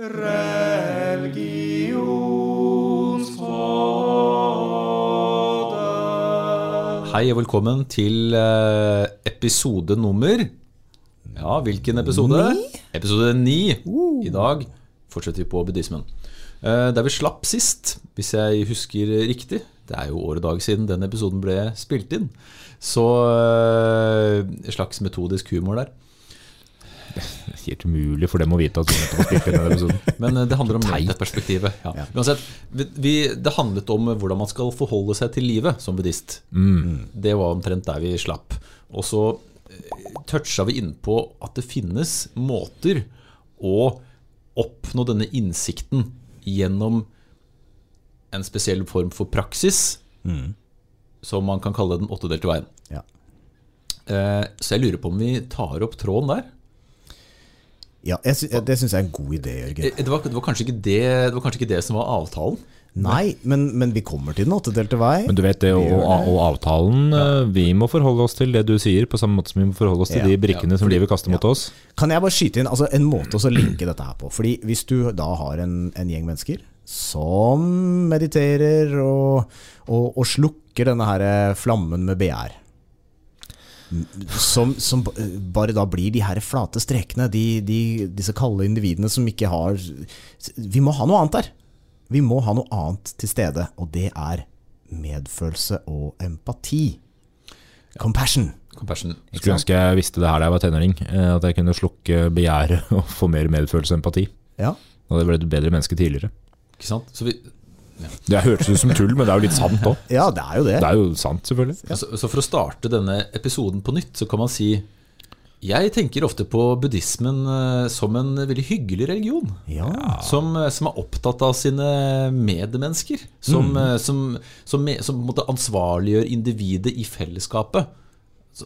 Hei og velkommen til eh, episode nummer Ja, hvilken episode? Ni? Episode ni. I dag fortsetter vi på buddhismen. Eh, Der vi slapp sist, hvis jeg husker riktig Det er jo år og dag siden den episoden ble spilt inn. Så eh, slags metodisk humor der. Helt umulig for dem å vite at har spilt inn denne episoden. Men eh, det handler om perspektivet. Ja. Uansett, vi, det handlet om hvordan man skal forholde seg til livet som buddhist. Det var omtrent der vi slapp. Og så eh, toucha vi innpå at det finnes måter å oppnå denne innsikten gjennom en spesiell form for praksis, som man kan kalle den åttedelte veien. Ja. Eh, Så jeg lurer på om vi tar opp tråden der. Ja, jeg sy det syns jeg er en god idé, Jørgen. Eh, Det var, det var, kanskje, ikke det, det var kanskje ikke det som var avtalen? Nei, men, men vi kommer til den åttedelte vei. Men du vet det, og, og avtalen ja. Vi må forholde oss til det du sier, på samme måte som vi må forholde oss til Ja, de brikkene som livet kaster mot oss. Kan jeg bare skyte inn altså, en måte å linke dette her på? Fordi Hvis du da har en, en gjeng mennesker som mediterer og, og, og slukker denne her flammen med begjær som, som bare da blir de her flate strekene, de, de, disse kalde individene som ikke har Vi må ha noe annet der. Vi må ha noe annet til stede, og det er medfølelse og empati. Compassion. Compassion. Skulle ønske jeg visste det her da jeg var tenåring. eh, At jeg kunne slukke begjæret og få mer medfølelse og empati. Ja. Da hadde jeg blitt et bedre menneske tidligere. Ikke sant? Så, vi, Det hørtes ut som tull, men det er jo litt sant òg. ja, det er jo det. Det er jo sant, selvfølgelig. så, så for å starte denne episoden på nytt, så kan man si Jeg tenker ofte på buddhismen eh, som en veldig hyggelig religion. Ja. Som, eh, som er opptatt av sine medmennesker. Som, mm. som, som, som på ansvarliggjør individet i fellesskapet.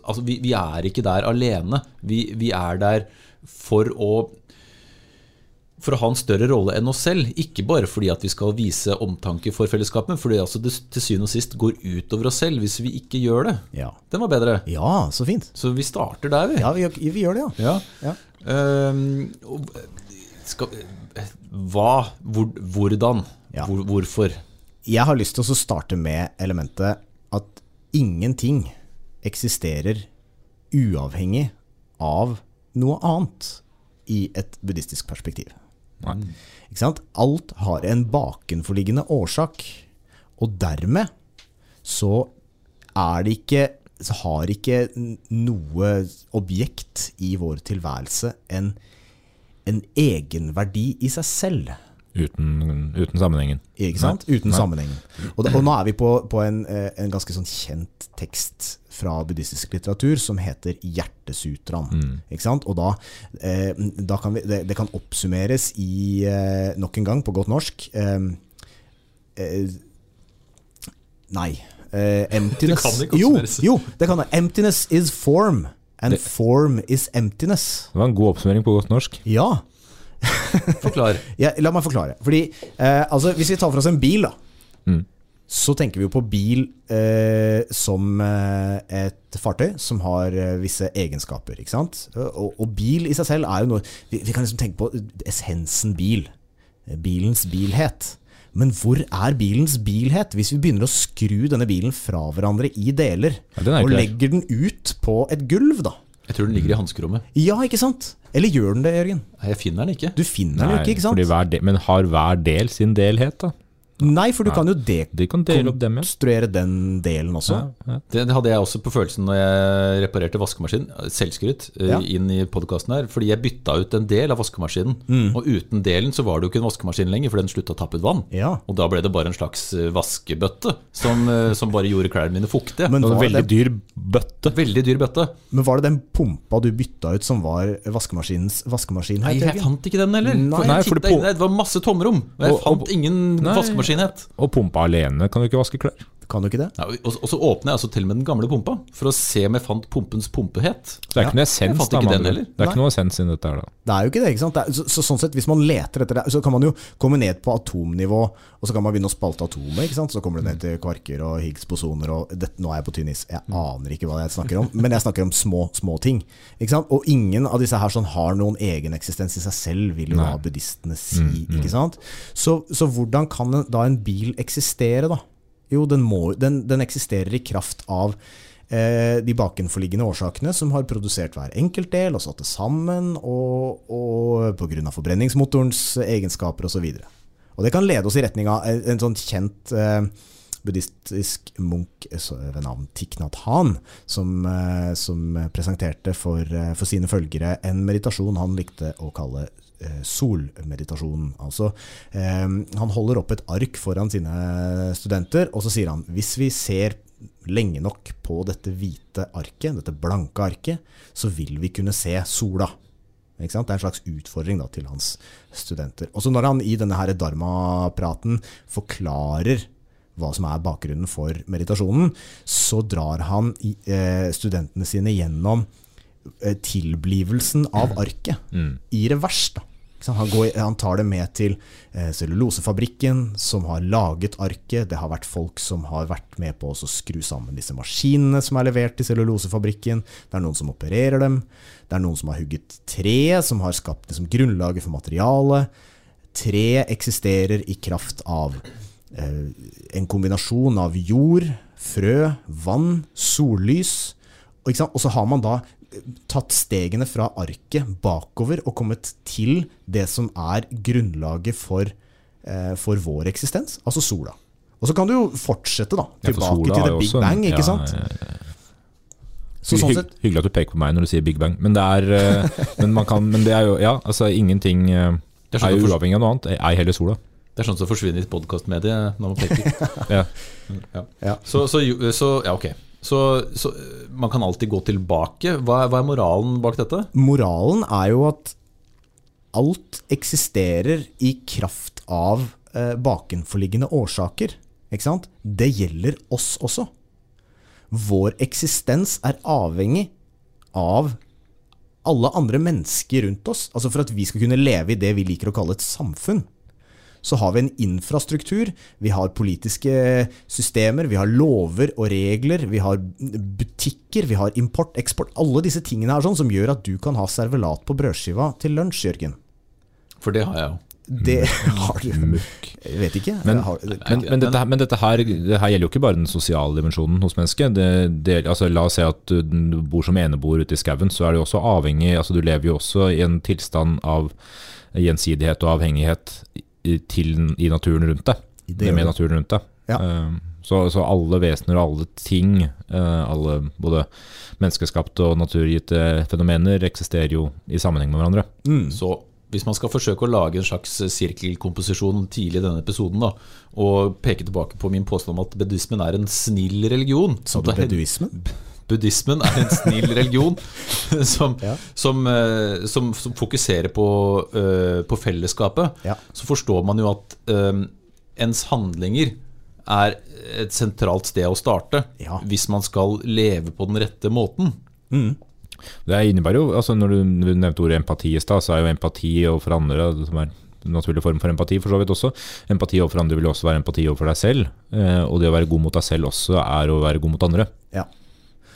Altså, vi, vi er ikke der alene. Vi, vi er der for å for å ha en større rolle enn oss selv. Ikke bare fordi at vi skal vise omtanke for fellesskapet, men fordi altså det til syvende og sist går utover oss selv hvis vi ikke gjør det. Ja. Den var bedre. ja, så fint. Så vi starter der, vi. Ja, vi, vi gjør det, ja. Ja. Ja. Uh, skal, hva? Hvor, hvordan? Ja. Hvor, hvorfor? Jeg har lyst til å starte med elementet at ingenting eksisterer uavhengig av noe annet i et buddhistisk perspektiv. Nei. Ikke sant? Alt har en bakenforliggende årsak, og dermed så er det ikke så har ikke noe objekt i vår tilværelse en, en egenverdi i seg selv. Uten, uten sammenhengen. Ikke sant? Uten sammenhengen. Og, da, og nå er vi på, på en, eh, en ganske sånn kjent tekst fra buddhistisk litteratur som heter Hjertesutraen. Ikke sant? Og da, eh, da kan vi, det, det kan oppsummeres i, eh, nok en gang på godt norsk eh, eh, Nei. Eh, emptiness. Det kan ikke jo, oppsummeres. jo, det kan det. Emptiness is form, and form is emptiness. Det var en god oppsummering på godt norsk. Ja. Forklar. Ja, la meg forklare. Fordi, eh, altså, Hvis vi tar for oss en bil, da, Mm. så tenker vi jo på bil eh, som eh, et fartøy som har eh, visse egenskaper. ikke sant? Og, og bil i seg selv er jo noe Vi, vi kan liksom tenke på essensen bil. Bilens bilhet. Men hvor er bilens bilhet hvis vi begynner å skru denne bilen fra hverandre i deler? Ja, og legger den ut på et gulv, da? Jeg tror den ligger i hanskerommet. Ja, ikke sant? Eller gjør den det, Jørgen? Jeg finner den ikke. Du finner den jo ikke, ikke sant? hver del, men har hver del sin delhet, da? Nei, for du kan jo De kan opp dem, ja. den delen også. ja, ja. Det, det hadde jeg også på følelsen når jeg reparerte vaskemaskinen. Selvskryt eh, Ja. inn i podkasten her. Fordi jeg bytta ut en del av vaskemaskinen. Og uten delen så var det jo ikke en vaskemaskin lenger, for den slutta å tappe ut vann. Ja. Og da ble det bare en slags eh, vaskebøtte som, eh, som bare gjorde klærne mine fuktige. Men Det var en veldig det, dyr bøtte. Veldig dyr bøtte. men var det den pumpa du bytta ut som var vaskemaskinens vaskemaskin? Nei, jeg fant ikke den heller. Nei. For Nei, for det på- det var masse tomrom. Og jeg Og- og- fant ingen Nei. Vaskemaskinhet. Og pumpa alene kan du ikke vaske klær. Kan du ikke det? Ja, og, og så åpner jeg altså til og med den gamle pumpa, for å se om jeg fant pumpens pumpehet. Så det er ikke noe essens da, ikke den heller. Det er ikke noe essens i dette her, da. Det er jo ikke det. ikke sant? Det er, så, så sånn sett, Hvis man leter etter det, så kan man jo komme ned på atomnivå, og så kan man begynne å spalte atomet. ikke sant? Så kommer du ned til kvarker og Higgs-bosoner og dette, Nå er jeg på tynn is. Jeg aner ikke hva jeg snakker om, men jeg snakker om små, små ting. ikke sant? Og ingen av disse her sånn har noen egen eksistens i seg selv, vil jo da buddhistene si. ikke sant? Så, så hvordan kan en, da en bil eksistere, da? Jo, den, må, den, den eksisterer i kraft av eh, de bakenforliggende årsakene som har produsert hver enkelt del og satt det sammen, og, og pga. forbrenningsmotorens egenskaper osv. Og, og det kan lede oss i retning av en, en sånn kjent eh, buddhistisk munk eh, ved navn Thich Nhat Hanh, som, eh, som presenterte for, eh, for sine følgere en meditasjon han likte å kalle eh, solmeditasjon. Altså, eh, han holder opp et ark foran sine studenter, og så sier han hvis vi ser lenge nok på dette hvite arket, dette blanke arket, så vil vi kunne se sola. Ikke sant? Det er en slags utfordring da, til hans studenter. Og så når han i denne her dharma-praten forklarer hva som er bakgrunnen for meditasjonen, så drar han i, eh, studentene sine gjennom tilblivelsen av arket i revers. Da. Han, går, han tar det med til eh, cellulosefabrikken som har laget arket. Det har vært folk som har vært med på å skru sammen disse maskinene som er levert til cellulosefabrikken. Det er noen som opererer dem. Det er noen som har hugget tre, som har skapt liksom, grunnlaget for materialet. Tre eksisterer i kraft av eh, en kombinasjon av jord, frø, vann, sollys. Og, så har man da tatt stegene fra arket bakover og kommet til det som er grunnlaget for, eh, for vår eksistens, altså sola. Og så kan du jo fortsette da, Ja, for tilbake sola til er the big også bang, ikke ja, sant? ja, ja. Så sånn Hy- sett, Hyggelig at du peker på meg når du sier Big Bang, men det er, eh, men man kan, men det er jo Ja, altså ingenting eh, Det er er sånn jo uavhengig av noe annet. Ei heller sola. Det er sånn som forsvinner i podkastmediet når man peker. Ja. Ja. Ja. Så, så, så ja, ok. Så, så man kan alltid gå tilbake. Hva er, hva er moralen bak dette? moralen er jo at alt eksisterer i kraft av eh, bakenforliggende årsaker. Ikke sant? Det gjelder oss også. Vår eksistens er avhengig av alle andre mennesker rundt oss. Altså For at vi skal kunne leve i det vi liker å kalle et samfunn, så har vi en infrastruktur, vi har politiske systemer, vi har lover og regler, vi har butikker, vi har import, eksport. Alle disse tingene her sånn som gjør at du kan ha servelat på brødskiva til lunsj, Jørgen. For det har jeg jo. Det har du. Jeg vet ikke. Men, har, men, men, dette, men dette her, det her gjelder jo ikke bare den sosiale dimensjonen hos mennesket. Det, det, altså, la oss si at du, du bor som eneboer ute i skauen, så er du også avhengig altså, Du lever jo også i en tilstand av gjensidighet og avhengighet i, til, i naturen rundt deg. Med naturen rundt deg. Ja. Eh, Så, så alle vesener og alle ting, eh, alle både menneskeskapte og naturgitte fenomener, eksisterer jo i sammenheng med hverandre. Mm. Så hvis man skal forsøke å lage en slags sirkelkomposisjon tidlig i denne episoden, da, og peke tilbake på min påstand om at buddhismen er en snill religion Sa du beduismen? Buddhismen er en snill religion som, Ja. som, eh, som, som fokuserer på, eh, på fellesskapet. Ja. Så forstår man jo at eh, ens handlinger er et sentralt sted å starte Ja. hvis man skal leve på den rette måten. Det innebærer jo, altså Når du du nevnte ordet empati i stad, så er jo empati overfor andre som er en naturlig form for empati, for så vidt også. Empati overfor andre vil jo også være empati overfor deg selv. Og det å være god mot deg selv også er å være god mot andre. Ja.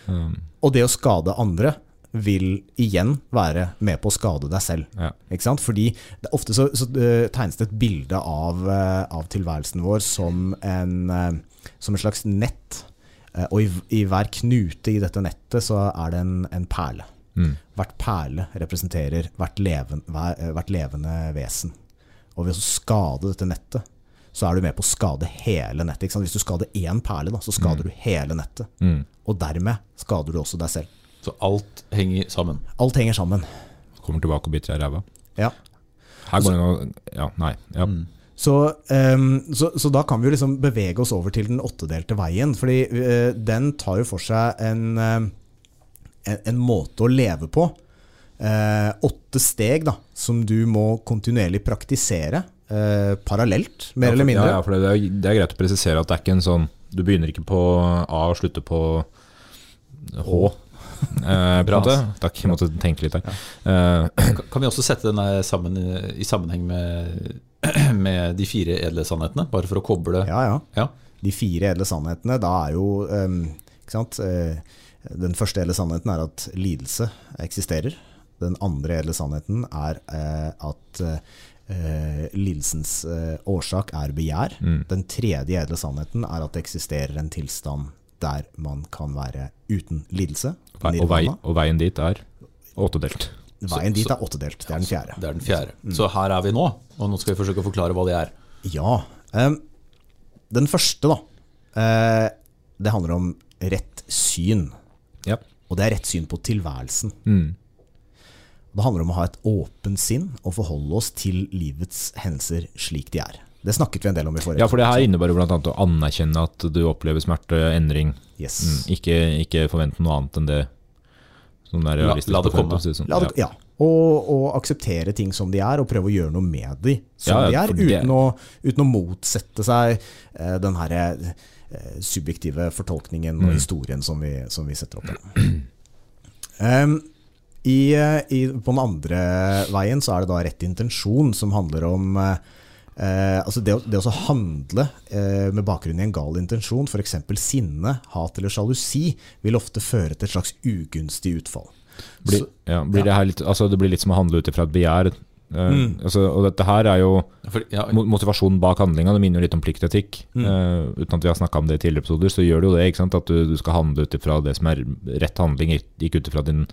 Um, Og det å skade andre vil igjen være med på å skade deg selv. Ja. Ikke sant? Fordi ofte så, så eh, tegnes det et bilde av, eh, av tilværelsen vår som, en, eh, som en slags nett. Og i, i hver knute i dette nettet så er det en, en perle. Mm. Hvert perle representerer hvert, leven, hver, hvert levende vesen. Og ved å skade dette nettet, så er du med på å skade hele nettet. Ikke sant? Hvis du skader én perle, da, så skader du hele nettet. Mm. Og dermed skader du også deg selv. Så alt henger sammen. Alt henger sammen. Kommer tilbake og biter deg i ræva. Ja. Her går det an Ja, nei. Ja. Så, um, så, så da kan vi jo liksom bevege oss over til den åttedelte veien. Fordi uh, den tar jo for seg en, uh, en, en måte å leve på. Uh, åtte steg da, som du må kontinuerlig praktisere. Eh, parallelt, mer Ja, for- eller mindre. Ja, ja, for det, er, det er greit å presisere at det er ikke en sånn Du begynner ikke på A og slutter på H. Eh, en. Takk, jeg måtte tenke litt her. Eh, Kan- vi også sette den sammen i- sammenheng med, med de fire edle sannhetene? Bare for å koble Ja, ja. Ja. De fire edle sannhetene, da er jo ehm, ikke sant? eh, Den første edle sannheten er at lidelse eksisterer. Den andre edle sannheten er eh, at eh, lidelsens eh, årsak er begjær. Den tredje edle sannheten er at det eksisterer en tilstand der man kan være uten lidelse. vei, og, vei, og veien dit er åttedelt. Veien dit er åttedelt. Det er den fjerde. Det er den fjerde. Så her er vi nå, og nå skal vi forsøke å forklare hva det er. Ja. ehm, den første, da. eh, det handler om rett syn. Ja. Og det er rett syn på tilværelsen. Mm. Det handler om å ha et åpent sinn og forholde oss til livets hendelser slik de er. Det snakket vi en del om i forrige ja, for det her innebærer bl.a. å anerkjenne at du opplever smerte, endring. Yes. Mm. Ikke, ikke forvente noe annet enn det som er La- realistisk. la det komme. sånn. La det, ja. Og, og akseptere ting som de er, og prøve å gjøre noe med de som Ja, ja, de er, uten å, uten å motsette seg uh, den her uh, subjektive fortolkningen Mm. og historien som vi, som vi setter opp. der. I, eh, i, på den andre veien så er det da rett intensjon, som handler om eh, altså det, det å handle eh, med bakgrunn i en gal intensjon, f.eks. sinne, hat eller sjalusi, vil ofte føre til et slags ugunstig utfall. Blir, Så- ja, blir det, her litt, altså det blir litt som å handle ut ifra et begjær. Eh, Mm. altså, og dette her er jo For, ja, motivasjonen bak handlinga. Det minner jo litt om pliktetikk. Mm. Uh, uten at vi har snakka om det i tidligere episoder, så gjør det jo det. ikke sant? At du, du skal handle ut ifra det som er rett handling, ikke- ut ifra din,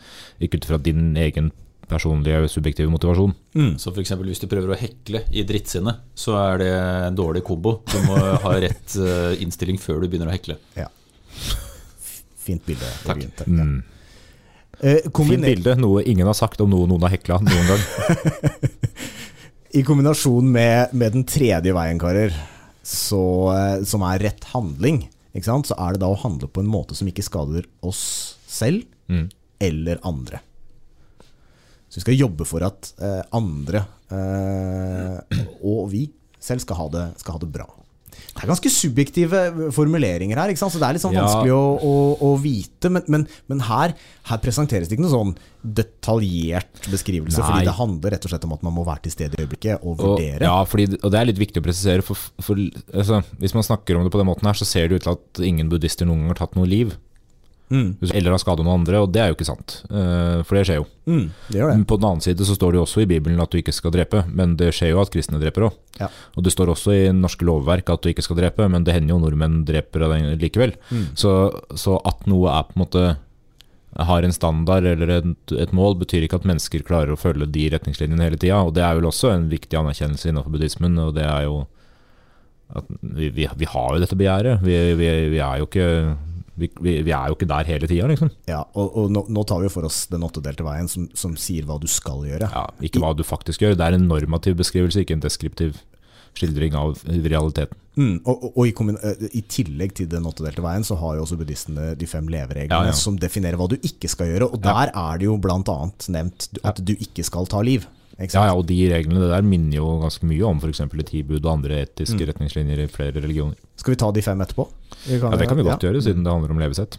din egen personlige subjektive motivasjon. så for eksempel hvis du prøver å hekle i drittsinne, så er det en dårlig kombo. Du må ha rett eh, innstilling før du begynner å hekle. Ja. Fint bilde. Takk. Ja. Mm. Eh, Fint bilde. Noe ingen har sagt om noe noen har hekla noen gang. I kombinasjon med, med den tredje veien, karer, så, eh, som er rett handling, så er det da å handle på en måte som ikke skader oss selv Mm. eller andre. Så vi skal jobbe for at eh, andre eh, og vi selv skal ha, det, skal ha det bra. Det er ganske subjektive formuleringer her, ikke sant? så det er litt sånn Ja. vanskelig å, å, å vite. Men, men, men her, her presenteres det ikke noe sånn detaljert beskrivelse, Nei. fordi det handler rett og slett om at man må være til stede i øyeblikket og Og, vurdere. ja, fordi, og det er litt viktig å presisere. For, for altså, hvis man snakker om det på den måten her, så ser det ut til at ingen buddhister noen gang har tatt noe liv. Mm. Eller har skadet noen andre, og det er jo ikke sant. Eh, For det skjer jo. Mm, det det. På den annen side så står det jo også i Bibelen at du ikke skal drepe, men det skjer jo at kristne dreper òg. Ja. Og det står også i norske lovverk at du ikke skal drepe, men det hender jo nordmenn dreper likevel. Mm. Så, så at noe er på en måte har en standard eller et, et mål, betyr ikke at mennesker klarer å følge de retningslinjene hele tida. Og det er vel også en viktig anerkjennelse innenfor buddhismen, og det er jo at vi, vi, vi har jo dette begjæret. Vi, vi, vi er jo ikke vi, vi, vi er jo ikke der hele tida, liksom. Ja, og, og nå, nå tar vi jo for oss den åttedelte veien som, som sier hva du skal gjøre. Ja, ikke hva du faktisk gjør. Det er en normativ beskrivelse, ikke en deskriptiv skildring av realiteten. Mm, og, og, og i, eh, I tillegg til den åttedelte veien, så har jo også buddhistene de fem levereglene Ja, ja. som definerer hva du ikke skal gjøre. Og Ja. der er det jo bl.a. nevnt at du ikke skal ta liv. Ja, ja, og de reglene det der minner jo ganske mye om f.eks. tibud og andre etiske Mm. retningslinjer i flere religioner. Skal vi ta de fem etterpå? Ja, Det kan vi godt ja. gjøre, siden det handler om levesett.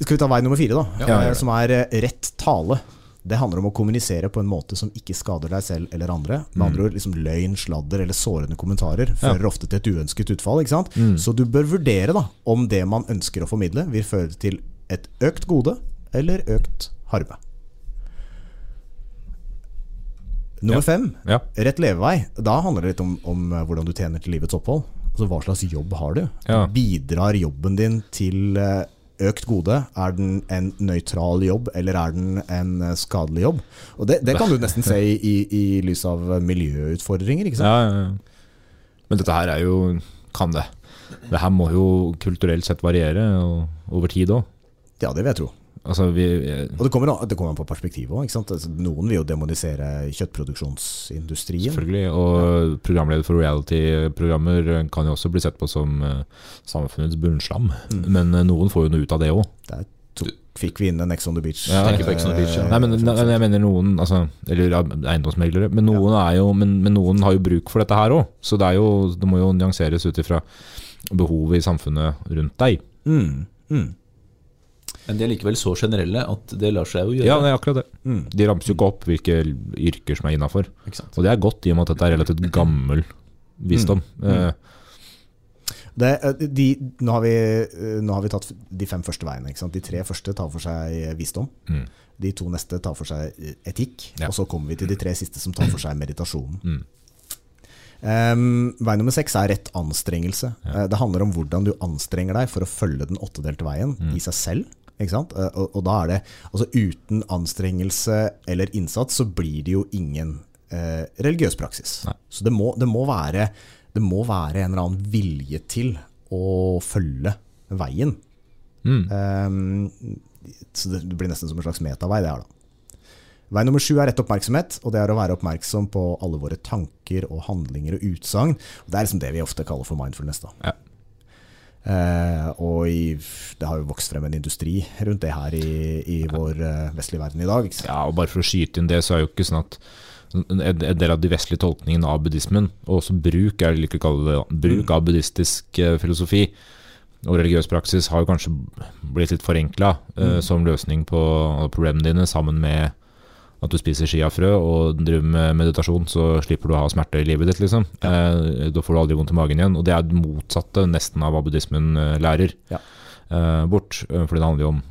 Skal vi ta vei nummer fire, da? Ja, Eh, som er eh, rett tale. Det handler om å kommunisere på en måte som ikke skader deg selv eller andre. Med andre ord, liksom Løgn, sladder eller sårende kommentarer Mm. Ja. fører ofte til et uønsket utfall. Mm. Så du bør vurdere da om det man ønsker å formidle, vil føre til et økt gode eller økt harme. Nummer fem, rett levevei. Da handler det litt om, om eh, hvordan du tjener til livets opphold. Altså Hva slags jobb har du? Ja. Bidrar jobben din til eh, økt gode? Er den en nøytral jobb, eller er den en eh, skadelig jobb? Og Det, det kan du nesten se i, i, lys av miljøutfordringer. ikke sant? Ja, ja, ja. Men dette her er jo Kan det. Det her må jo kulturelt sett variere og, over tid òg. Ja, det vil jeg tro. Altså, vi, Og det kommer an, det kommer an på perspektivet òg. Altså, noen vil jo demonisere kjøttproduksjonsindustrien. selvfølgelig. Og programleder for reality-programmer kan jo også bli sett på som uh, samfunnets bunnslam. Mm. Men uh, noen får jo noe ut av det òg. Det er tok, fikk vi inn en Ex on the Beach. Ja, på Ex on the Beach, ja. Nei, men nei, jeg mener noen altså, Eller eiendomsmeglere. Men noen, er jo, men, men noen har jo bruk for dette her òg. Så det, er jo, det må jo nyanseres ut ifra behovet i samfunnet rundt deg. Mm, mm, Men de er likevel så generelle at det lar seg jo gjøre. Ja, det er akkurat det. mm. De ramser jo ikke opp hvilke yrker som er innafor. Og det er godt i og med at dette er relativt gammel visdom. Eh, Det, eh, de, nå, har vi, eh, nå har vi tatt de fem første veiene. Ikke sant? De tre første tar for seg visdom. Mm. De to neste tar for seg etikk. Ja. Og så kommer vi til de tre siste som tar for seg meditasjonen. Mm. Em, vei nummer seks er rett anstrengelse. Eh, det handler om hvordan du anstrenger deg for å følge den åttedelte veien Mm. i seg selv. Ikke sant? Eh, og, og da er det altså Uten anstrengelse eller innsats så blir det jo ingen eh, religiøs praksis. Nei. Så det må, det, må være, det må være en eller annen vilje til å følge veien. Mm. Um, så det blir nesten som en slags metavei, det her, da. Vei nummer sju er rett oppmerksomhet, og det er å være oppmerksom på alle våre tanker og handlinger og utsagn. Det er liksom det vi ofte kaller for mindfulness. da. Ja. Eh, og i, det har jo vokst frem en industri rundt det her i, i vår eh, vestlige verden i dag. Ja, og bare for å skyte inn det, så er jo ikke sånn at en del av de vestlige tolkningene av buddhismen, og også bruk, jeg liker å kalle det da, bruk av buddhistisk eh, filosofi og religiøs praksis, har jo kanskje blitt litt forenkla som løsning på problemene dine, sammen med at du spiser chiafrø og driver med meditasjon, så slipper du å ha smerte i livet ditt, liksom. Eh, da får du aldri vondt i magen igjen. Og det er det motsatte nesten av hva buddhismen eh, lærer Ja. eh, bort. for fordi det handler jo om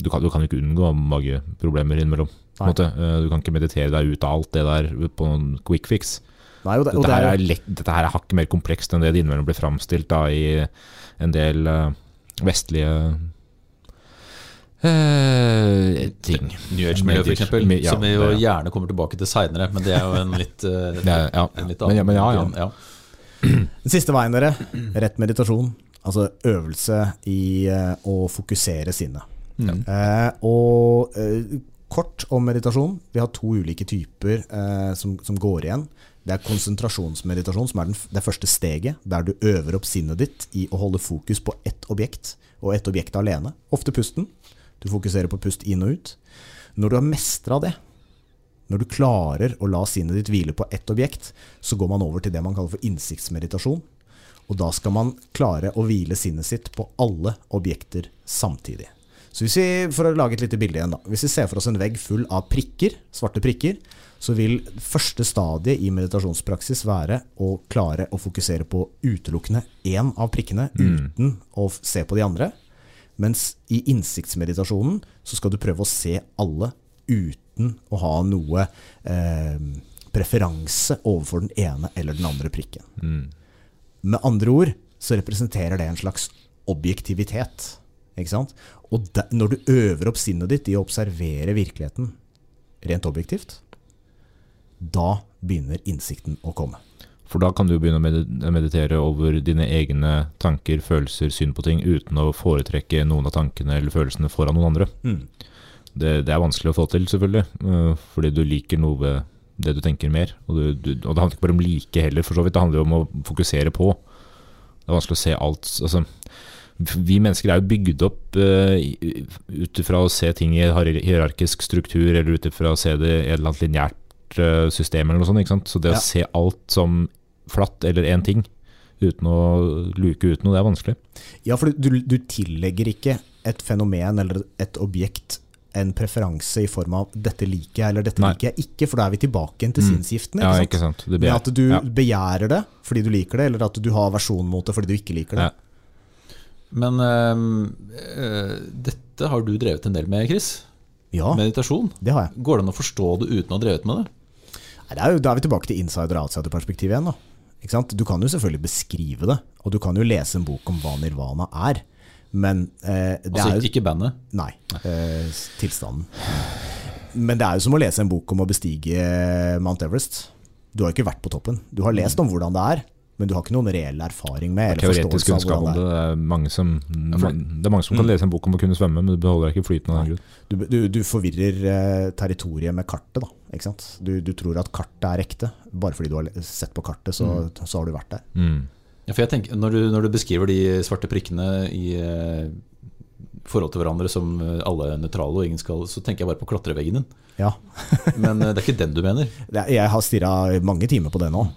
du kan, du kan ikke unngå mageproblemer innimellom. Eh, Du kan ikke meditere deg ut av alt det der på en quick fix. Nei, det, Dette her er, lett, dette her er hakket mer komplekst enn det det innimellom blir framstilt da, i en del eh, vestlige eh, ting. New Age-miljøet, f.eks., ja, som vi jo ja. gjerne kommer tilbake til seinere. Men det er jo en litt, uh, er- ja. en litt Men ja, men ja, ja. ja. Den siste veien, dere. Rett meditasjon. Altså øvelse i uh, å fokusere sinnet. Mm. Eh, og eh, kort om meditasjon. Vi har to ulike typer eh, som, som går igjen. Det er konsentrasjonsmeditasjon, som er den, det første steget, der du øver opp sinnet ditt i å holde fokus på ett objekt, og ett objekt alene. Ofte pusten. Du fokuserer på pust inn og ut. Når du har mestra det, når du klarer å la sinnet ditt hvile på ett objekt, så går man over til det man kaller for innsiktsmeditasjon. Og da skal man klare å hvile sinnet sitt på alle objekter samtidig. Så hvis vi, For å lage et lite bilde igjen, da. Hvis vi ser for oss en vegg full av prikker, svarte prikker, så vil første stadiet i meditasjonspraksis være å klare å fokusere på utelukkende én av prikkene uten å se på de andre. Mens i innsiktsmeditasjonen så skal du prøve å se alle uten å ha noe eh, preferanse overfor den ene eller den andre prikken. Med andre ord så representerer det en slags objektivitet. Ikke sant? Og de, når du øver opp sinnet ditt i å observere virkeligheten rent objektivt, da begynner innsikten å komme. For da kan du begynne å meditere over dine egne tanker, følelser, syn på ting, uten å foretrekke noen av tankene eller følelsene foran noen andre. Mm. Det, det er vanskelig å få til, selvfølgelig, øh, fordi du liker noe ved det du tenker mer. Og, du, du, og det handler ikke bare om like heller, for så vidt. Det handler jo om å fokusere på. Det er vanskelig å se alt altså, Vi mennesker er jo bygd opp uh, ut ifra å se ting i hierarkisk struktur, eller ut ifra å se det i et eller annet lineært uh, system, eller noe sånt. Ikke sant? Så det Ja. å se alt som flatt eller én ting, uten å luke ut noe, det er vanskelig. Ja, for du, du tillegger ikke et fenomen eller et objekt en preferanse i form av 'dette liker jeg' eller 'dette Nei. liker jeg ikke', for da er vi tilbake igjen til Mm. sinnsgiftene. Ja, ikke sant? Det Med at du ja. begjærer det fordi du liker det, eller at du har versjon mot det fordi du ikke liker det. Ja. Men eh, dette har du drevet en del med, Chris. Ja, Meditasjon. det har jeg. Går det an å forstå det uten å ha drevet med det? Nei, det er jo, da er vi tilbake til insider- og outsider-perspektivet igjen. Da. Du kan jo selvfølgelig beskrive det, og du kan jo lese en bok om hva nirvana er. Men eh, det Altså er jo ikke bandet. Nei, eh, tilstanden. Men det er jo som å lese en bok om å bestige Mount Everest. Du har jo ikke vært på toppen. Du har lest om hvordan det er, men du har ikke noen reell erfaring med eller Teoretisk kunnskap om det. det er. Det er mange som, det er mange som kan lese en bok om å kunne svømme, men du beholder deg ikke flytende av den grunn. Du, du, du forvirrer eh, territoriet med kartet, da. Ikke sant? Du, du tror at kartet er ekte. Bare fordi du har sett på kartet, så, så har du vært der. Mm. Ja, for jeg tenker, når du, når du beskriver de svarte prikkene i eh, forhold til hverandre som eh, alle er nøytrale, og ingen skal Så tenker jeg bare på klatreveggen din. Ja. Men eh, det er ikke den du mener? Er- Jeg har stirra mange timer på den nå.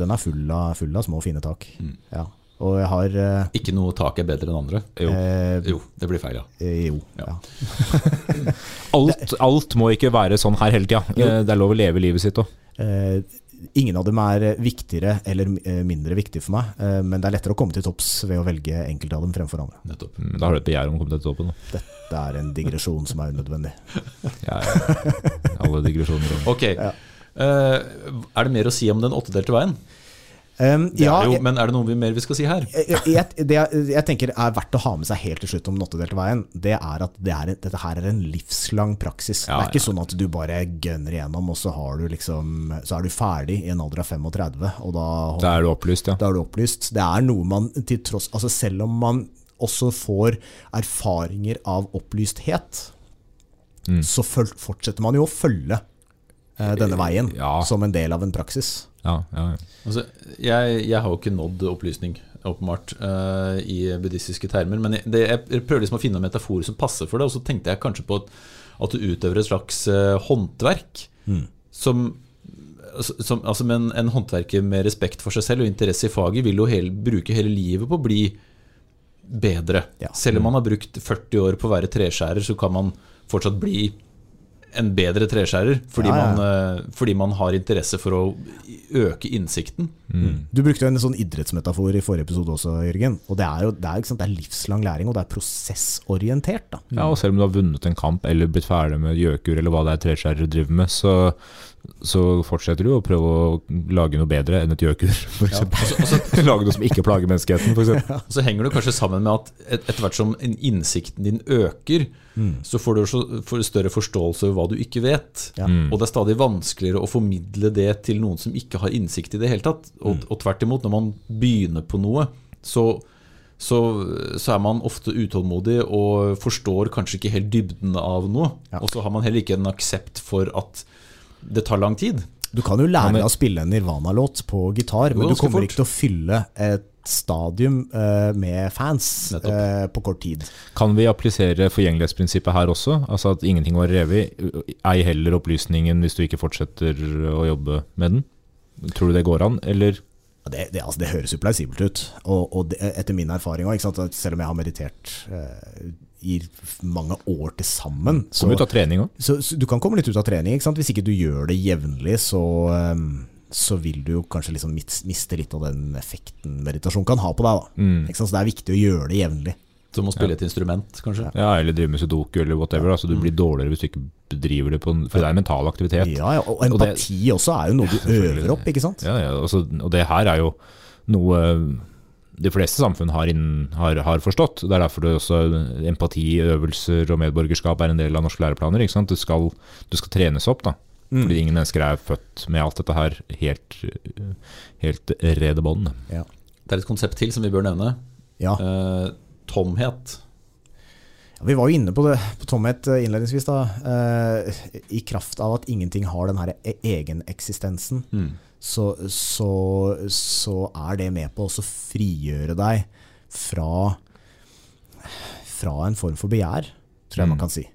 Den er full av, full av små, fine tak. Ja. Og jeg har eh, Ikke noe tak er bedre enn andre? Jo. eh, Jo, det blir feil, ja. eh, Jo. Ja. Ja. Alt, alt må ikke være sånn her hele tida. Det er lov å leve livet sitt òg. Eh, ingen av dem er viktigere eller eh, mindre viktige for meg, eh, men det er lettere å komme til topps ved å velge enkelte av dem fremfor andre. Nettopp. Da har du et begjær om å komme til toppen. da. Dette er en digresjon som er unødvendig. Ja, ja. Alle digresjoner. Ok. Eh, er det mer å si om den åttedelte veien? Um, ja, jo, jeg, men er det noe vi mer vi skal si her? jeg, jeg, det jeg, jeg tenker er verdt å ha med seg helt til slutt om nottedelte veien, det er at det er, dette her er en livslang praksis. Ja, det er ikke sånn at du bare gønner igjennom, og så, har du liksom, så er du ferdig i en alder av 35, og da, Da er du opplyst, ja. da er du opplyst. Det er noe man til tross Altså selv om man også får erfaringer av opplysthet, Mm. så fortsetter man jo å følge eh, denne veien Ja. som en del av en praksis. ja, ja. Altså, jeg, jeg har jo ikke nådd opplysning, åpenbart, uh, i buddhistiske termer. Men jeg, det, jeg prøver liksom å finne en metafor som passer for det. Og så tenkte jeg kanskje på at, at du utøver et slags uh, håndverk som som, altså men en, håndverker med respekt for seg selv og interesse i faget vil jo hele, bruke hele livet på å bli bedre. Ja. Selv om man har brukt 40 år på å være treskjærer, så kan man fortsatt bli en bedre treskjærer fordi, Ja, ja. Man, eh, fordi man har interesse for å øke innsikten. Du brukte jo en sånn idrettsmetafor i forrige episode også, Jørgen. Og det er jo det er, ikke sant, det er livslang læring, og det er prosessorientert. Da. Ja, og selv om du har vunnet en kamp eller blitt ferdig med gjøkur eller hva det er treskjærere driver med, så, så fortsetter du å prøve å lage noe bedre enn et gjøkur, f.eks. eksempel lage noe som ikke plager menneskeheten, f.eks. Ja. så henger det kanskje sammen med at et, etter hvert som innsikten din øker, så får du så, får større forståelse over hva du ikke vet. Ja. Og det er stadig vanskeligere å formidle det til noen som ikke har innsikt i det hele tatt. Og, og tvert imot, når man begynner på noe, så, så, så er man ofte utålmodig og forstår kanskje ikke helt dybden av noe. Ja. Og så har man heller ikke en aksept for at det tar lang tid. Du kan jo lære deg å spille en Nirvana-låt på gitar, men du kommer fort. ikke til å fylle et stadium eh, med fans Nettopp. eh, på kort tid. Kan vi applisere forgjengelighetsprinsippet her også? Altså at ingenting var revet, ei heller opplysningen hvis du ikke fortsetter å jobbe med den? Tror du det går an, eller? Det, det, altså, det høres jo plausibelt ut. Og, og det, etter min erfaring òg, selv om jeg har meditert eh, i mange år til sammen så, Kommer ut av trening òg? så, så du kan komme litt ut av trening. Ikke sant? Hvis ikke du gjør det jevnlig, så, ehm, så vil du jo kanskje liksom miste litt av den effekten meditasjon kan ha på deg. Da. Mm. Ikke sant? Så det er viktig å gjøre det jevnlig. Som å spille et instrument, kanskje. Ja, eller drive med sudoku eller whatever. Altså, du blir dårligere hvis du ikke bedriver det på en For det er en mental aktivitet. Ja, ja, og Og det- empati også er jo noe du øver opp, ikke sant? Ja, ja, altså, og det her er jo noe de fleste samfunn har, inn, har, har forstått. Det er derfor det også empatiøvelser og medborgerskap er en del av norske læreplaner. Ikke sant? Du, skal, du skal trenes opp, da. Fordi ingen mennesker er født med alt dette her helt, helt rede bånd. Ja. Det er et konsept til som vi bør nevne. Ja. Eh, tomhet. Vi var jo inne på det på tomhet eh, innledningsvis. da eh, I kraft av at ingenting har den her egeneksistensen, mm. så, så, så er det med på å frigjøre deg fra, fra en form for begjær, tror jeg man kan si.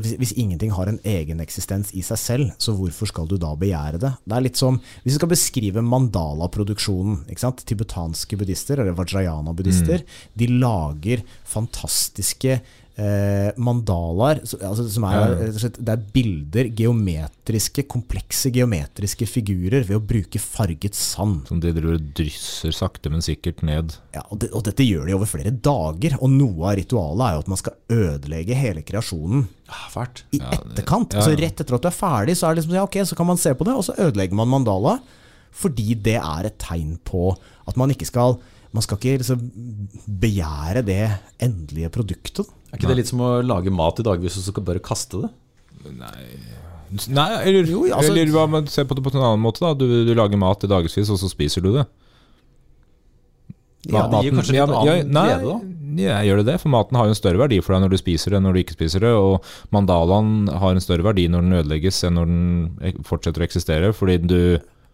Hvis, hvis ingenting har en egen eksistens i seg selv, så hvorfor skal du da begjære det? Det er litt som, Hvis vi skal beskrive mandala-produksjonen? Tibetanske buddhister, eller vajrayana-buddhister, de lager fantastiske eh, mandalaer. Altså, som er, Ja, ja. slett- det er bilder, geometriske, komplekse geometriske figurer, ved å bruke farget sand. Som de driver drysser sakte, men sikkert ned. Ja, og, det, og dette gjør de over flere dager, og noe av ritualet er jo at man skal ødelegge hele kreasjonen Ah, fælt. i Ja, det- etterkant. ja, Altså. Rett etter at du er ferdig, så er det liksom ja, ok, så kan man se på det, og så ødelegger man mandala. Fordi det er et tegn på at man ikke skal Man skal ikke liksom begjære det endelige produktet. Er ikke det litt som å lage mat i dagvis og så skal bare kaste det? Nei, eller, Jo, altså- eller hva med se på det på en annen måte, da. Du, du lager mat i dagevis, og så spiser du det. Ja, det gir kanskje litt annen ja, nei, glede, da. Ja, gjør det det? For maten har jo en større verdi for deg når du spiser det enn når du ikke spiser det. Og mandalaen har en større verdi når den ødelegges enn når den fortsetter å eksistere. Fordi du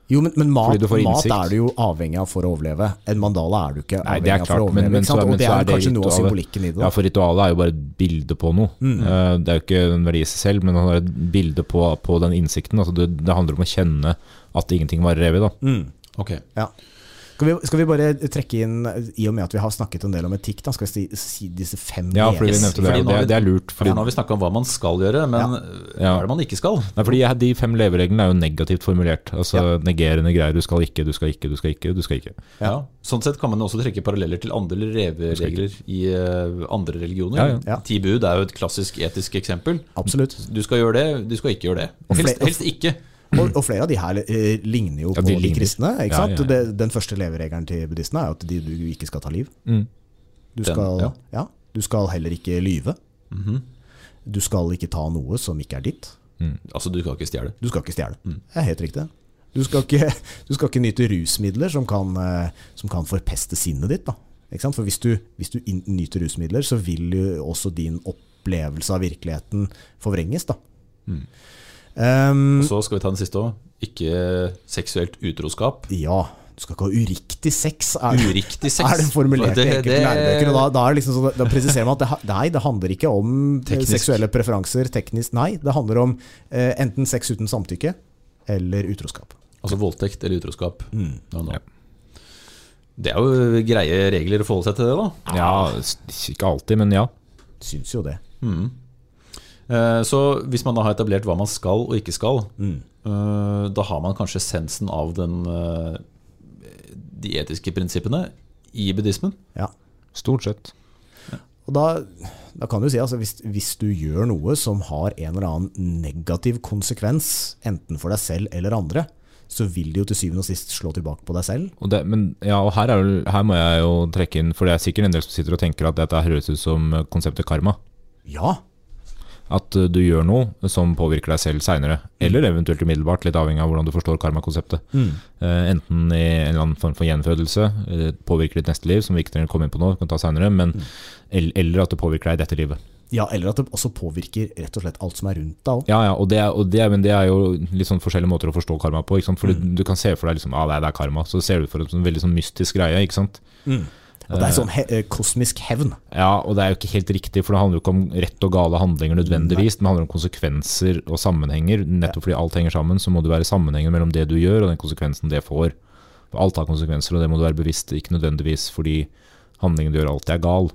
Jo, men, men mat, mat er du jo avhengig av for å overleve. En mandala er du ikke Nei, avhengig det er av for å overleve. men, men, ikke så, sant? Og det er er det kanskje noe av symbolikken i det. Ja, for ritualet er jo bare et bilde på noe. Mm. Eh, Det er jo ikke en verdi i seg selv, men det er et bilde på, på den innsikten. Altså det, det handler om å kjenne at ingenting varer evig. Da. Mm. Ok. Ja. Skal vi, skal vi bare trekke inn, i og med at vi har snakket en del om etikk, da, skal vi si, si disse fem Ja, fordi vi nevnte det. Fordi Det, det er lurt. Fordi, Ja, nå har vi snakka om hva man skal gjøre, men hva er det man ikke skal? nei, fordi de fem levereglene er jo negativt formulert. Altså Negerende greier. Du skal ikke, du skal ikke, du skal ikke. du skal ikke. Ja. Sånn sett kan man også trekke paralleller til andre leveregler i uh, andre religioner. Ja, ja. Ja. Ti bud er jo et klassisk etisk eksempel. Absolutt. Du skal gjøre det, du skal ikke gjøre det. Helst, helst ikke. Og, og flere av de her eh, ligner jo Ja, på de de, kristne. Ikke Ja, ja, ja. Det, den første leveregelen til buddhistene er at de, du ikke skal ta liv. Mm. Du Den, skal, ja. ja. du skal heller ikke lyve. Mhm. Du skal ikke ta noe som ikke er ditt. Altså, du skal ikke stjele. Du skal ikke stjele. Mm. Det er helt riktig. Du skal ikke, du skal ikke nyte rusmidler som kan, eh, som kan forpeste sinnet ditt. Da. For hvis du, hvis du in, nyter rusmidler, så vil jo også din opplevelse av virkeligheten forvrenges. Da. Mm. Um, Og så skal vi ta den siste òg. Ikke seksuelt utroskap. ja, du skal ikke ha uriktig sex. Er Uriktig sex. er det formulert Det- i enkelte det- lærebøker. Og da, da, er liksom sånn, da presiserer man at det, nei, det handler ikke om eh, Teknisk. seksuelle preferanser teknisk. Nei, det handler om eh, enten sex uten samtykke eller utroskap. Altså voldtekt eller utroskap. Mm. No, no. Ja. Det er jo greie regler å forholde seg til det, da. Ja, ikke alltid, men ja. Syns jo det. Mm. Eh, Så hvis man da har etablert hva man skal og ikke skal, Mm. eh, da har man kanskje essensen av den, eh, de etiske prinsippene i buddhismen. Ja. Stort sett. Og da, da kan du si altså hvis, hvis du gjør noe som har en eller annen negativ konsekvens, enten for deg selv eller andre, så vil det jo til syvende og sist slå tilbake på deg selv. Og det, men ja, og her, er, her må jeg jo trekke inn, for det er sikkert en del som sitter og tenker at dette høres ut som konseptet karma. Ja, At uh, du gjør noe som påvirker deg selv seinere, eller eventuelt umiddelbart, litt avhengig av hvordan du forstår karmakonseptet. Mm. enten i en eller annen form for gjenfødelse, eh, påvirker ditt neste liv, som vi ikke trenger å komme inn på nå, kan ta senere, men, el- eller at det påvirker deg i dette livet. ja, eller at det også påvirker rett og slett alt som er rundt deg òg. Ja, ja, og det, og det, men det er jo litt sånn forskjellige måter å forstå karma på. Ikke sant? For du, du kan se for deg liksom, ah, det er- det er karma, så ser du for deg en veldig sånn mystisk greie. ikke sant? Og det er sånn he eh, kosmisk hevn. Ja, og det er jo ikke helt riktig, for det handler jo ikke om rett og gale handlinger nødvendigvis, men det handler om konsekvenser og sammenhenger. Nettopp fordi alt henger sammen, så må det være sammenhengen mellom det du gjør og den konsekvensen det får. Alt har konsekvenser, og det må du være bevisst, ikke nødvendigvis fordi handlingen du gjør alltid er gal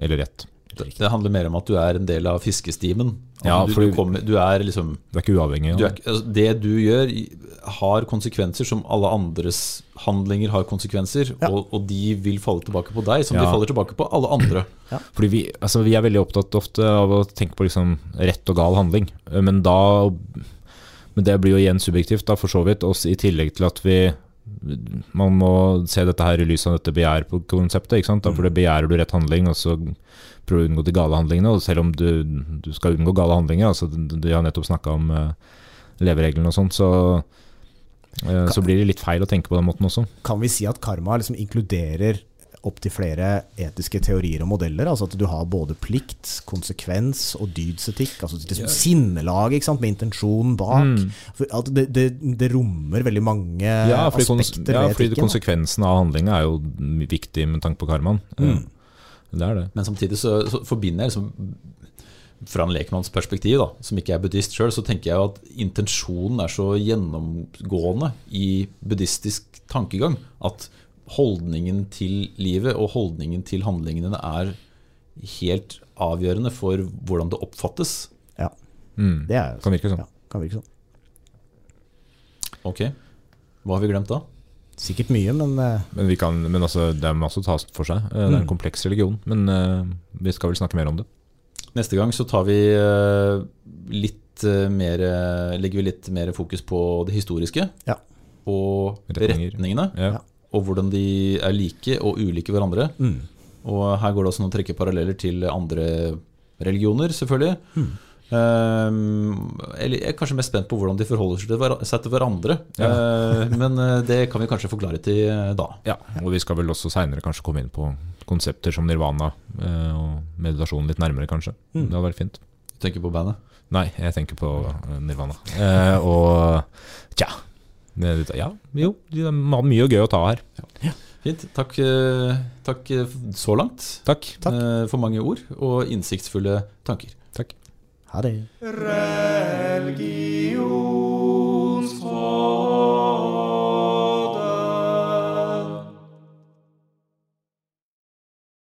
eller rett. Det, det handler mer om at du er en del av fiskestimen. At Ja, du, du, kommer, du er liksom Det er ikke uavhengig. du er, altså, Det du gjør, har konsekvenser som alle andres handlinger har konsekvenser, Ja. og, og de vil falle tilbake på deg, som de faller tilbake på alle andre. Fordi vi, altså vi er veldig opptatt ofte av å tenke på liksom rett og gal handling, men da Men det blir jo igjen subjektivt, da, for så vidt. Også I tillegg til at vi Man må se dette her i lys av dette begjær-konseptet. ikke sant? Da, for det begjærer du rett handling, og så prøver du å unngå de gale handlingene. Og selv om du, du skal unngå gale handlinger, altså de har nettopp snakka om uh, levereglene og sånn, så, uh, så blir det litt feil å tenke på den måten også. Kan vi si at karma liksom inkluderer opptil flere etiske teorier og modeller? Altså at du har både plikt, konsekvens og dydsetikk. Altså liksom sinnelag ikke sant? med intensjon bak. For at det, det, det rommer veldig mange Ja, fordi, aspekter ja, ved fordi etikken. da. konsekvensen av handlinga er jo viktig med tanke på karmaen. Mm. Det er det. Men samtidig så, så forbinder jeg liksom fra en lekmanns perspektiv, da, som ikke er buddhist sjøl, så tenker jeg at intensjonen er så gjennomgående i buddhistisk tankegang at holdningen til livet og holdningen til handlingene er helt avgjørende for hvordan det oppfattes. Ja, Mm. det er, Kan virke sånn. ja, kan virke sånn. Ok, hva har vi glemt da? Sikkert mye, men eh, Men, vi kan, men altså, det er masse å ta for seg. Eh, Det er en Mm. kompleks religion. Men uh, vi skal vel snakke mer om det. Neste gang så tar vi uh, litt mer legger vi litt mer fokus på det historiske. Ja. Og retningene. Ja. Ja. Og hvordan de er like og ulike hverandre. mm. Og her går det også an å trekke paralleller til andre religioner, selvfølgelig. Mm. Um, eller jeg er kanskje mest spent på hvordan de forholder seg til, hverandre. Eh, men eh, det kan vi kanskje forklare til eh, da. Ja, og vi skal vel også seinere kanskje komme inn på konsepter som nirvana uh, og meditasjon litt nærmere, kanskje. Mm. Det hadde vært fint. Du tenker på bandet? Nei, jeg tenker på nirvana. Uh, og tja, Ja, jo, det har mye gøy å ta her. Fint. Takk, eh, takk eh, så langt Takk. takk. for mange ord og innsiktsfulle tanker. Takk. Ha det.